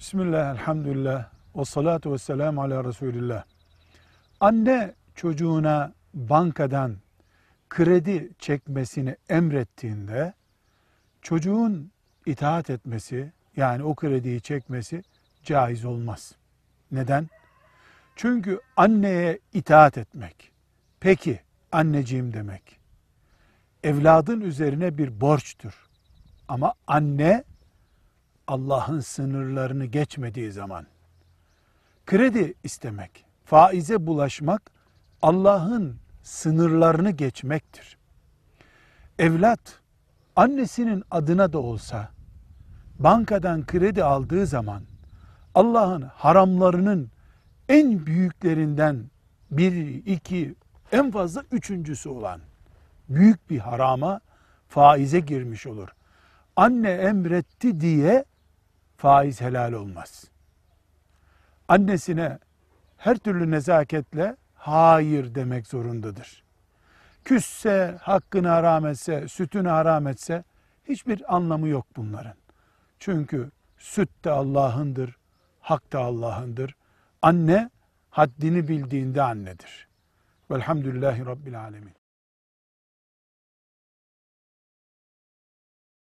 Bismillah, elhamdülillah, ve salatu ve selamu ala Resulillah. Anne çocuğuna bankadan kredi çekmesini emrettiğinde çocuğun itaat etmesi yani o krediyi çekmesi caiz olmaz. Neden? Çünkü anneye itaat etmek, peki anneciğim demek, evladın üzerine bir borçtur. Ama anne Allah'ın sınırlarını geçmediği zaman kredi istemek, faize bulaşmak Allah'ın sınırlarını geçmektir. Evlat annesinin adına da olsa bankadan kredi aldığı zaman Allah'ın haramlarının en büyüklerinden bir, iki, en fazla üçüncüsü olan büyük bir harama faize girmiş olur. Anne emretti diye faiz helal olmaz. Annesine her türlü nezaketle hayır demek zorundadır. Küsse, hakkını haram etse, sütünü haram etse hiçbir anlamı yok bunların. Çünkü süt de Allah'ındır, hak da Allah'ındır. Anne haddini bildiğinde annedir. Velhamdülillahi Rabbil Alemin.